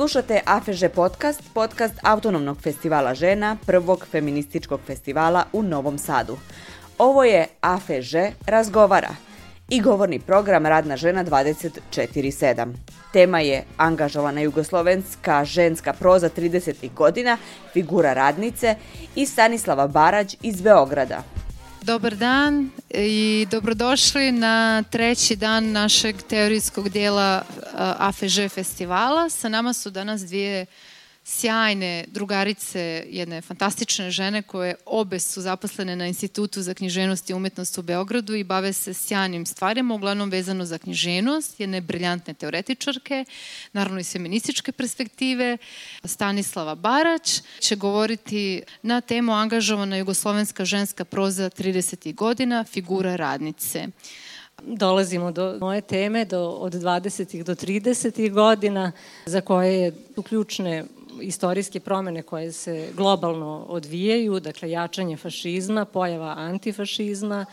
Slušate AFEŽ podcast, podcast Autonomnog festivala žena, prvog feminističkog festivala u Novom Sadu. Ovo je AFEŽ razgovara i govorni program Radna žena 24-7. Tema je angažovana jugoslovenska ženska proza 30. godina, figura radnice i Stanislava Barać iz Beograda. Dobar dan i dobrodošli na treći dan našeg teorijskog dijela AFŽ festivala. Sa nama su danas dvije sjajne drugarice, jedne fantastične žene koje obe su zaposlene na Institutu za književnost i umetnost u Beogradu i bave se sjajnim stvarima, uglavnom vezano za književnost, jedne briljantne teoretičarke, naravno iz feminističke perspektive. Stanislava Barać će govoriti na temu angažovana jugoslovenska ženska proza 30. godina, figura radnice dolazimo do moje teme do, od 20. do 30. godina za koje je ključne istorijske promene koje se globalno odvijaju, dakle jačanje fašizma, pojava antifašizma,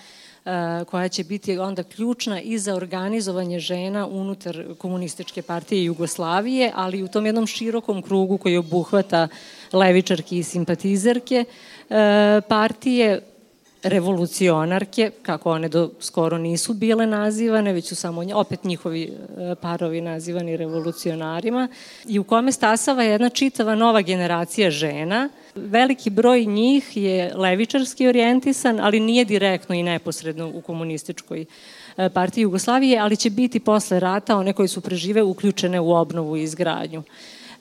e, koja će biti onda ključna i za organizovanje žena unutar komunističke partije Jugoslavije, ali u tom jednom širokom krugu koji obuhvata levičarke i simpatizerke e, partije, revolucionarke, kako one do skoro nisu bile nazivane, već su samo opet njihovi e, parovi nazivani revolucionarima, i u kome stasava jedna čitava nova generacija žena. Veliki broj njih je levičarski orijentisan, ali nije direktno i neposredno u komunističkoj e, partiji Jugoslavije, ali će biti posle rata one koji su prežive uključene u obnovu i izgradnju.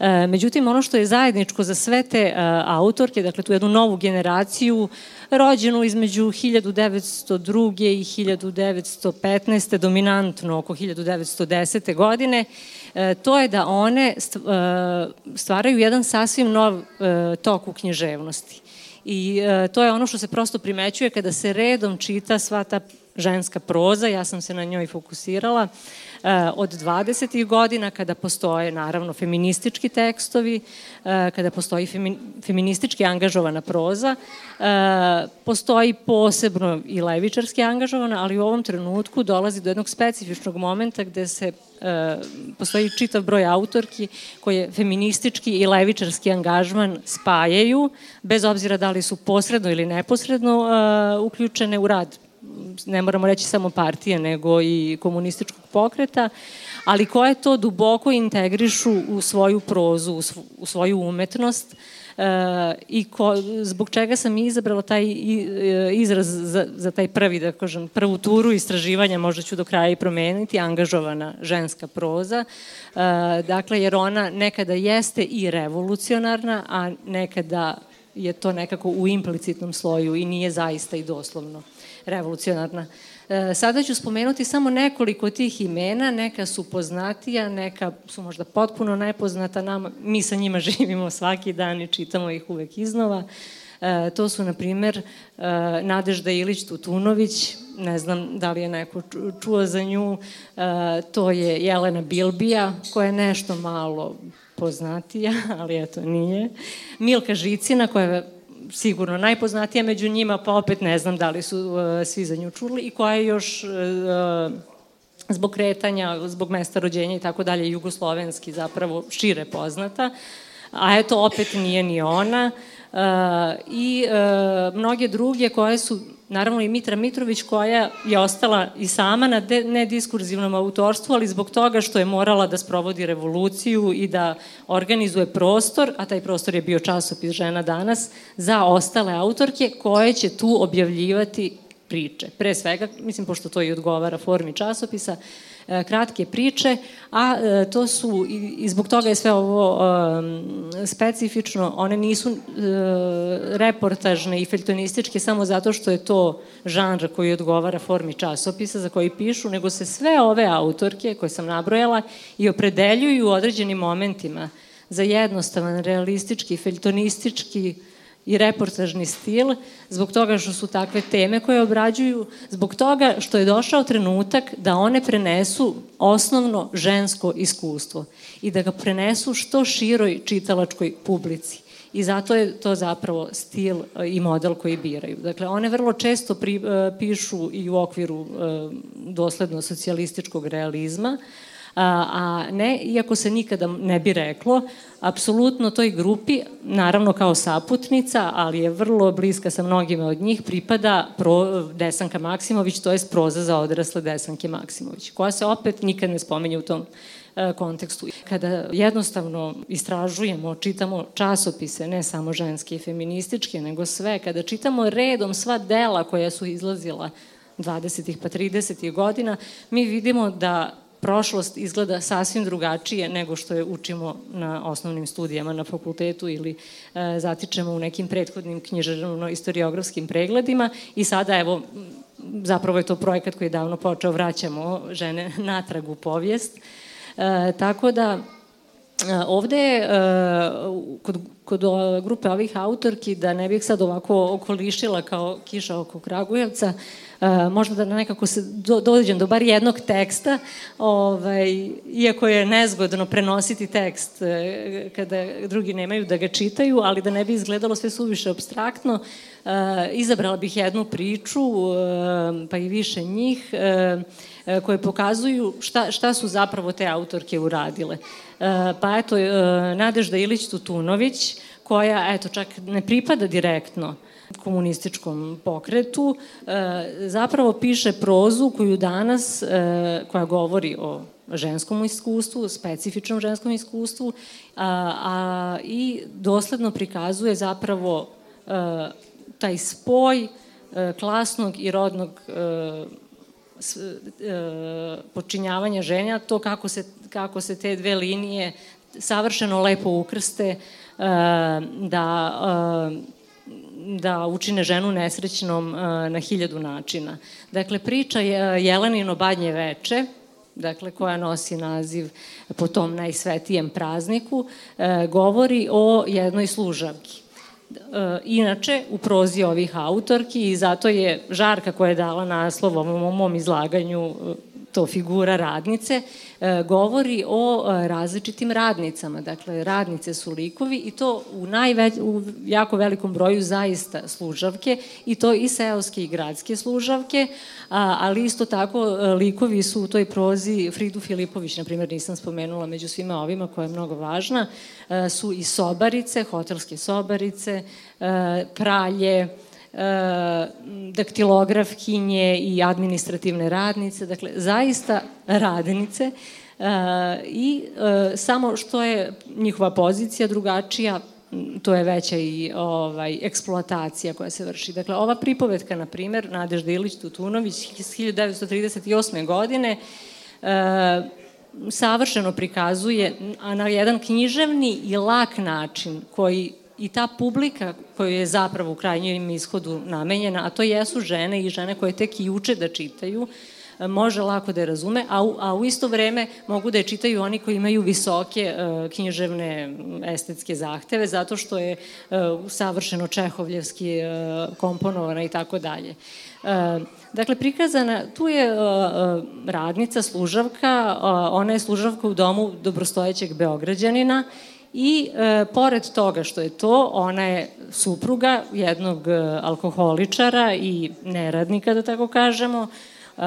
E, međutim, ono što je zajedničko za sve te autorke, dakle tu jednu novu generaciju, rođenu između 1902. i 1915. dominantno oko 1910. godine, e, to je da one e, stvaraju jedan sasvim nov e, tok u književnosti. I to je ono što se prosto primećuje kada se redom čita sva ta ženska proza, ja sam se na njoj fokusirala, Eh, od 20. godina kada postoje naravno feministički tekstovi, eh, kada postoji feministički angažovana proza, eh, postoji posebno i levičarski angažovana, ali u ovom trenutku dolazi do jednog specifičnog momenta gde se postoji čitav broj autorki koje feministički i levičarski angažman spajaju, bez obzira da li su posredno ili neposredno uključene u rad ne moramo reći samo partije, nego i komunističkog pokreta, ali koje to duboko integrišu u svoju prozu, u svoju umetnost, Uh, i ko, zbog čega sam izabrala taj e, izraz za, za taj prvi, da kažem, prvu turu istraživanja, možda ću do kraja i promeniti, angažovana ženska proza. Uh, dakle, jer ona nekada jeste i revolucionarna, a nekada je to nekako u implicitnom sloju i nije zaista i doslovno revolucionarna. E, sada ću spomenuti samo nekoliko tih imena, neka su poznatija, neka su možda potpuno nepoznata nama, mi sa njima živimo svaki dan i čitamo ih uvek iznova. E, to su, na primer, e, Nadežda Ilić Tutunović, ne znam da li je neko čuo za nju, to je Jelena Bilbija, koja je nešto malo poznatija, ali eto nije. Milka Žicina, koja je sigurno najpoznatija među njima, pa opet ne znam da li su uh, svi za nju čuli i koja je još uh, zbog kretanja, zbog mesta rođenja i tako dalje, jugoslovenski zapravo šire poznata. A eto, opet nije ni ona. Uh, I uh, mnoge druge koje su naravno i Mitra Mitrović koja je ostala i sama na nediskurzivnom autorstvu, ali zbog toga što je morala da sprovodi revoluciju i da organizuje prostor, a taj prostor je bio časopis Žena danas, za ostale autorke koje će tu objavljivati priče. Pre svega, mislim, pošto to i odgovara formi časopisa, E, kratke priče, a e, to su, i zbog toga je sve ovo specifično, one nisu e, reportažne i feljtonističke samo zato što je to žanr koji odgovara formi časopisa za koji pišu, nego se sve ove autorke koje sam nabrojala i opredeljuju u određenim momentima za jednostavan, realistički, feljtonistički, i reportažni stil, zbog toga što su takve teme koje obrađuju, zbog toga što je došao trenutak da one prenesu osnovno žensko iskustvo i da ga prenesu što široj čitalačkoj publici. I zato je to zapravo stil e, i model koji biraju. Dakle, one vrlo često pri, e, pišu i u okviru e, dosledno socijalističkog realizma, a ne, iako se nikada ne bi reklo, apsolutno toj grupi, naravno kao saputnica, ali je vrlo bliska sa mnogima od njih, pripada pro, Desanka Maksimović, to je proza za odrasle Desanke Maksimović, koja se opet nikad ne spominje u tom e, kontekstu. Kada jednostavno istražujemo, čitamo časopise, ne samo ženske i feminističke, nego sve, kada čitamo redom sva dela koja su izlazila 20. pa 30. godina, mi vidimo da prošlost izgleda sasvim drugačije nego što je učimo na osnovnim studijama na fakultetu ili e, zatičemo u nekim prethodnim književno-istoriografskim pregledima i sada evo zapravo je to projekat koji je davno počeo, vraćamo žene natrag u povijest. E, tako da ovde je e, kod, kod grupe ovih autorki, da ne bih sad ovako okolišila kao kiša oko Kragujevca, možda da nekako se do, dođem do bar jednog teksta, ovaj, iako je nezgodno prenositi tekst kada drugi nemaju da ga čitaju, ali da ne bi izgledalo sve suviše abstraktno, izabrala bih jednu priču, pa i više njih, koje pokazuju šta, šta su zapravo te autorke uradile. Pa eto, Nadežda Ilić-Tutunović, koja, eto, čak ne pripada direktno komunističkom pokretu, e, zapravo piše prozu koju danas, e, koja govori o ženskom iskustvu, specifičnom ženskom iskustvu, a, a i dosledno prikazuje zapravo a, e, taj spoj a, klasnog i rodnog a, počinjavanja ženja, to kako se, kako se te dve linije savršeno lepo ukrste, a, da a, da učine ženu nesrećnom na hiljadu načina. Dakle, priča je Jelenino badnje veče, dakle, koja nosi naziv po tom najsvetijem prazniku, govori o jednoj služavki. Uh, inače, u prozi ovih autorki i zato je Žarka koja je dala naslov ovom mom izlaganju to figura radnice, e, govori o e, različitim radnicama. Dakle, radnice su likovi i to u, najveć, u jako velikom broju zaista služavke i to i seoske i gradske služavke, ali isto tako e, likovi su u toj prozi Fridu Filipović, na primjer nisam spomenula među svima ovima koja je mnogo važna, su i sobarice, hotelske sobarice, pralje, daktilografkinje i administrativne radnice, dakle zaista radnice i e, samo što je njihova pozicija drugačija, to je veća i ovaj, eksploatacija koja se vrši. Dakle, ova pripovetka, na primer, Nadežda Ilić Tutunović iz 1938. godine, e, savršeno prikazuje, a na jedan književni i lak način koji i ta publika koju je zapravo u krajnjem ishodu namenjena, a to jesu žene i žene koje tek i uče da čitaju, e, može lako da je razume, a u, a u isto vreme mogu da je čitaju oni koji imaju visoke uh, književne estetske zahteve, zato što je uh, savršeno čehovljevski uh, komponovana i tako dalje. Dakle, prikazana, tu je radnica, služavka, ona je služavka u domu dobrostojećeg Beograđanina I e, pored toga što je to, ona je supruga jednog e, alkoholičara i neradnika, da tako kažemo, e,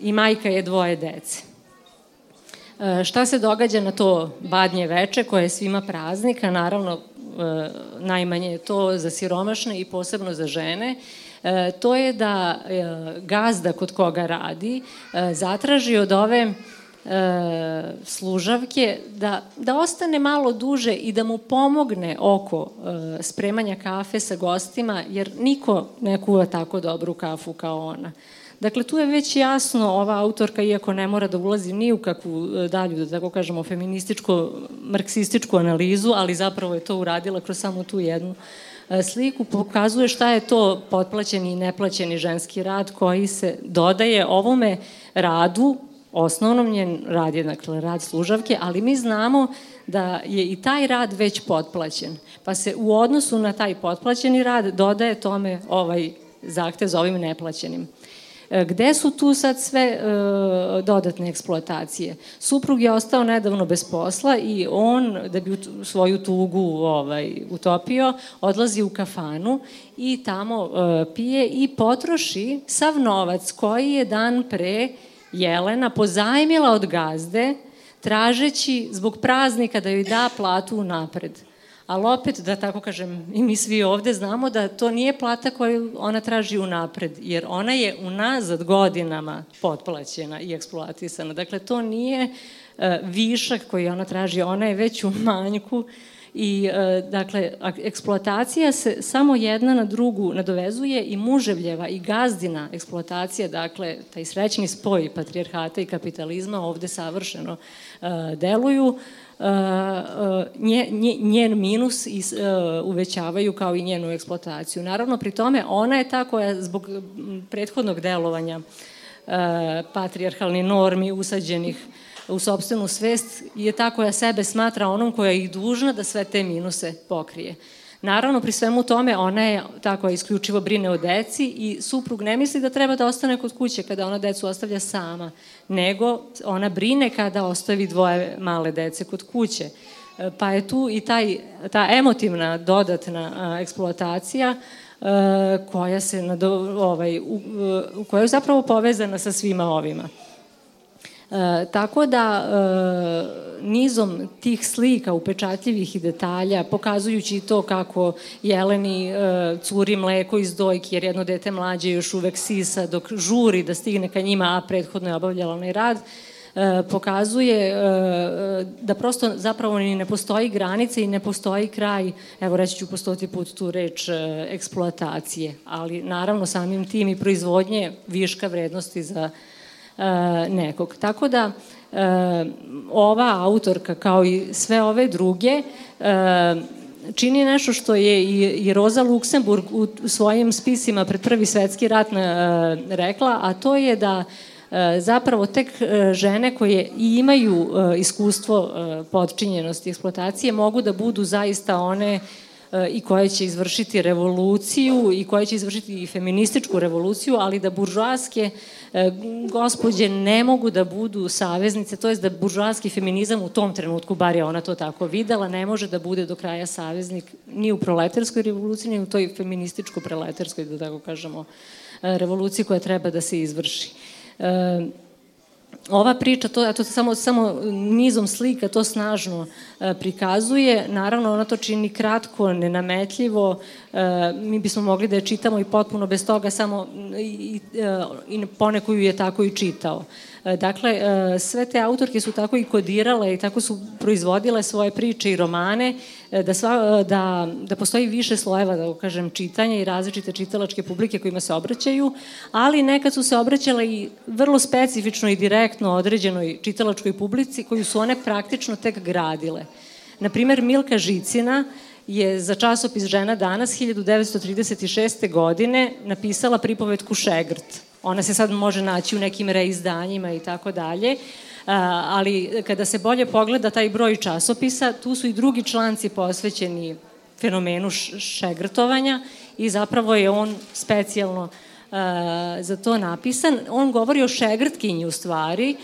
i majka je dvoje dece. E, šta se događa na to badnje veče koje je svima praznika, naravno e, najmanje je to za siromašne i posebno za žene, e, to je da e, gazda kod koga radi e, zatraži od ove e, služavke da, da ostane malo duže i da mu pomogne oko e, spremanja kafe sa gostima, jer niko ne kuva tako dobru kafu kao ona. Dakle, tu je već jasno ova autorka, iako ne mora da ulazi ni u kakvu e, dalju, da tako kažemo, feminističko, marksističku analizu, ali zapravo je to uradila kroz samo tu jednu e, sliku, pokazuje šta je to potplaćeni i neplaćeni ženski rad koji se dodaje ovome radu osnovnom njen rad je dakle rad služavke, ali mi znamo da je i taj rad već potplaćen. Pa se u odnosu na taj potplaćeni rad dodaje tome ovaj zahtev za ovim neplaćenim. E, gde su tu sad sve e, dodatne eksploatacije? Suprug je ostao nedavno bez posla i on, da bi svoju tugu ovaj, utopio, odlazi u kafanu i tamo e, pije i potroši sav novac koji je dan pre Jelena pozajmila od gazde tražeći zbog praznika da joj da platu napred. Ali opet, da tako kažem, i mi svi ovde znamo da to nije plata koju ona traži unapred, jer ona je unazad godinama potplaćena i eksploatisana. Dakle, to nije uh, višak koji ona traži, ona je već u manjku I, e, dakle, eksploatacija se samo jedna na drugu nadovezuje i muževljeva i gazdina eksploatacija, dakle, taj srećni spoj patrijarhata i kapitalizma ovde savršeno e, deluju, e, nje, nje, njen minus i, uvećavaju kao i njenu eksploataciju. Naravno, pri tome ona je ta koja zbog prethodnog delovanja patrijarhalni normi usađenih u sobstvenu svest je ta koja sebe smatra onom koja je i dužna da sve te minuse pokrije. Naravno, pri svemu tome, ona je ta koja isključivo brine o deci i suprug ne misli da treba da ostane kod kuće kada ona decu ostavlja sama, nego ona brine kada ostavi dvoje male dece kod kuće. E, pa je tu i taj, ta emotivna dodatna eksploatacija e, koja se nado, ovaj, u, u, koja je zapravo povezana sa svima ovima. E, tako da e, nizom tih slika upečatljivih i detalja, pokazujući to kako Jeleni e, curi mleko iz dojke jer jedno dete mlađe još uvek sisa dok žuri da stigne ka njima, a prethodno je obavljala onaj rad, e, pokazuje e, da prosto zapravo ni ne postoji granice i ne postoji kraj, evo reći ću po stoti put tu reč, e, eksploatacije, ali naravno samim tim i proizvodnje viška vrednosti za nekog. Tako da e, ova autorka kao i sve ove druge e, čini nešto što je i, Roza Luksemburg u svojim spisima pred prvi svetski rat rekla, a to je da zapravo tek žene koje imaju iskustvo podčinjenosti eksploatacije mogu da budu zaista one i koje će izvršiti revoluciju i koje će izvršiti i feminističku revoluciju, ali da buržoaske e, gospođe ne mogu da budu saveznice, to je da buržoaski feminizam u tom trenutku, bar je ona to tako videla, ne može da bude do kraja saveznik ni u proletarskoj revoluciji, ni u toj feminističko-preletarskoj, da tako kažemo, e, revoluciji koja treba da se izvrši. Ova priča, to, to samo, samo nizom slika to snažno e, prikazuje. Naravno, ona to čini kratko, nenametljivo. E, mi bismo mogli da je čitamo i potpuno bez toga, samo i, i, e, i poneko ju je tako i čitao. E, dakle, e, sve te autorke su tako i kodirale i tako su proizvodile svoje priče i romane, e, da, sva, da, da postoji više slojeva, da kažem, čitanja i različite čitalačke publike kojima se obraćaju, ali nekad su se obraćale i vrlo specifično i direktno određenoj čitalačkoj publici koju su one praktično tek gradile. Naprimer, Milka Žicina je za časopis Žena danas 1936. godine napisala pripovetku Šegrt Ona se sad može naći u nekim reizdanjima i tako dalje, ali kada se bolje pogleda taj broj časopisa, tu su i drugi članci posvećeni fenomenu šegrtovanja i zapravo je on specijalno za to napisan. On govori o šegrtkinji u stvari,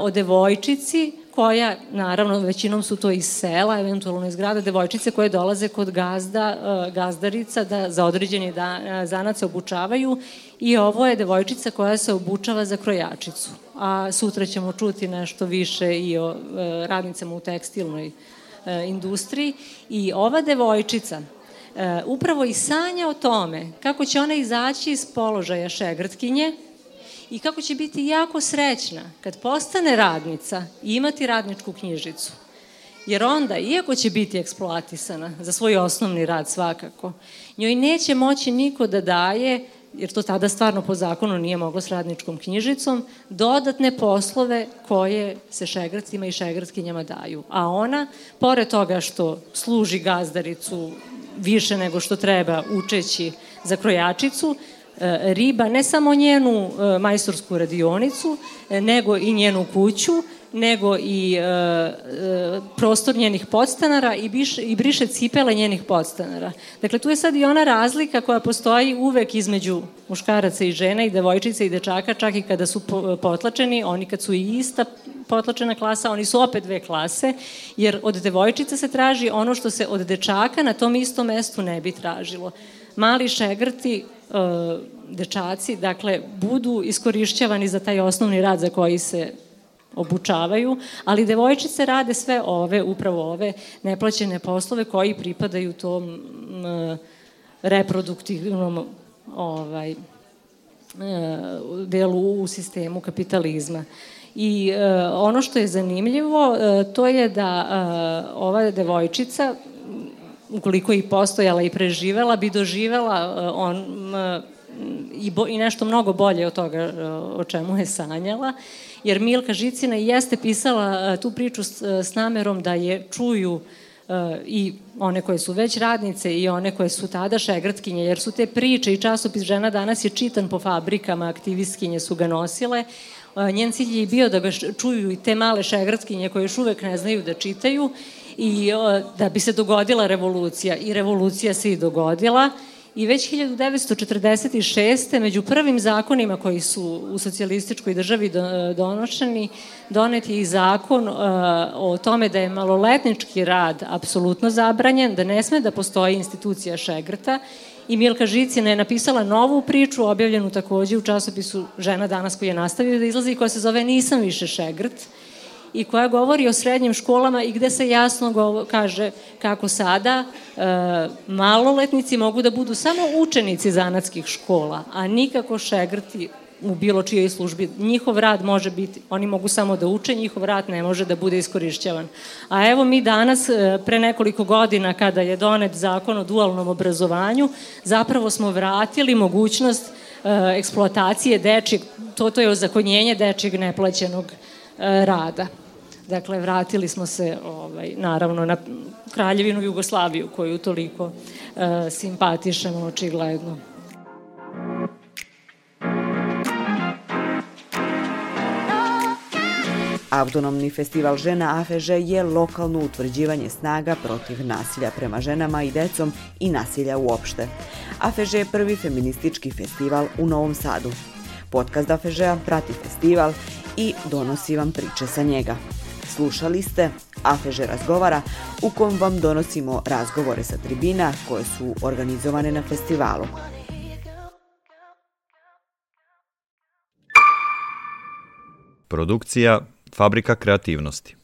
o devojčici koja, naravno, većinom su to iz sela, eventualno iz grada, devojčice koje dolaze kod gazda, gazdarica da za određeni dan, zanat se obučavaju i ovo je devojčica koja se obučava za krojačicu. A sutra ćemo čuti nešto više i o e, radnicama u tekstilnoj e, industriji. I ova devojčica e, upravo i sanja o tome kako će ona izaći iz položaja šegrtkinje i kako će biti jako srećna kad postane radnica i imati radničku knjižicu. Jer onda, iako će biti eksploatisana za svoj osnovni rad svakako, njoj neće moći niko da daje jer to tada stvarno po zakonu nije moglo s radničkom knjižicom, dodatne poslove koje se šegracima i šegratkinjama daju. A ona, pored toga što služi gazdaricu više nego što treba učeći za krojačicu, riba ne samo njenu e, majstorsku radionicu, e, nego i njenu kuću, nego i e, e, prostor njenih podstanara i, biš, i briše cipele njenih podstanara. Dakle, tu je sad i ona razlika koja postoji uvek između muškaraca i žena i devojčica i dečaka, čak i kada su potlačeni, oni kad su ista potlačena klasa, oni su opet dve klase, jer od devojčica se traži ono što se od dečaka na tom istom mestu ne bi tražilo. Mali šegrti, e, dečaci, dakle, budu iskorišćavani za taj osnovni rad za koji se obučavaju, ali devojčice rade sve ove, upravo ove neplaćene poslove koji pripadaju tom reproduktivnom ovaj, e, delu u sistemu kapitalizma. I e, ono što je zanimljivo, e, to je da e, ova devojčica, ukoliko i postojala i preživela, bi doživela e, on, i, bo, i nešto mnogo bolje od toga e, o čemu je sanjala, jer Milka Žicina jeste pisala e, tu priču s, s namerom da je čuju i one koje su već radnice i one koje su tada šegratkinje, jer su te priče i časopis Žena danas je čitan po fabrikama, aktivistkinje su ga nosile, njen cilj je bio da ga čuju i te male šegratkinje koje još uvek ne znaju da čitaju i da bi se dogodila revolucija. I revolucija se i dogodila i već 1946. među prvim zakonima koji su u socijalističkoj državi donošeni, donet je i zakon uh, o tome da je maloletnički rad apsolutno zabranjen, da ne sme da postoji institucija šegrta i Milka Žicina je napisala novu priču, objavljenu takođe u časopisu Žena danas koji je nastavio da izlazi koja se zove Nisam više šegrt i koja govori o srednjim školama i gde se jasno kaže kako sada e, maloletnici mogu da budu samo učenici zanatskih škola, a nikako šegrti u bilo čijoj službi. Njihov rad može biti, oni mogu samo da uče, njihov rad ne može da bude iskorišćavan. A evo mi danas, e, pre nekoliko godina kada je donet zakon o dualnom obrazovanju, zapravo smo vratili mogućnost e, eksploatacije dečeg, to, to je ozakonjenje dečeg neplaćenog e, rada. Dakle, vratili smo se, ovaj, naravno, na Kraljevinu Jugoslaviju, koju toliko simpatišemo, očigledno. Autonomni festival žena AFŽ je lokalno utvrđivanje snaga protiv nasilja prema ženama i decom i nasilja uopšte. AFŽ je prvi feministički festival u Novom Sadu. Podcast AFŽ-a prati festival i donosi vam priče sa njega. Slušali ste Afeže razgovara u kom vam donosimo razgovore sa tribina koje su organizovane na festivalu. Produkcija Fabrika kreativnosti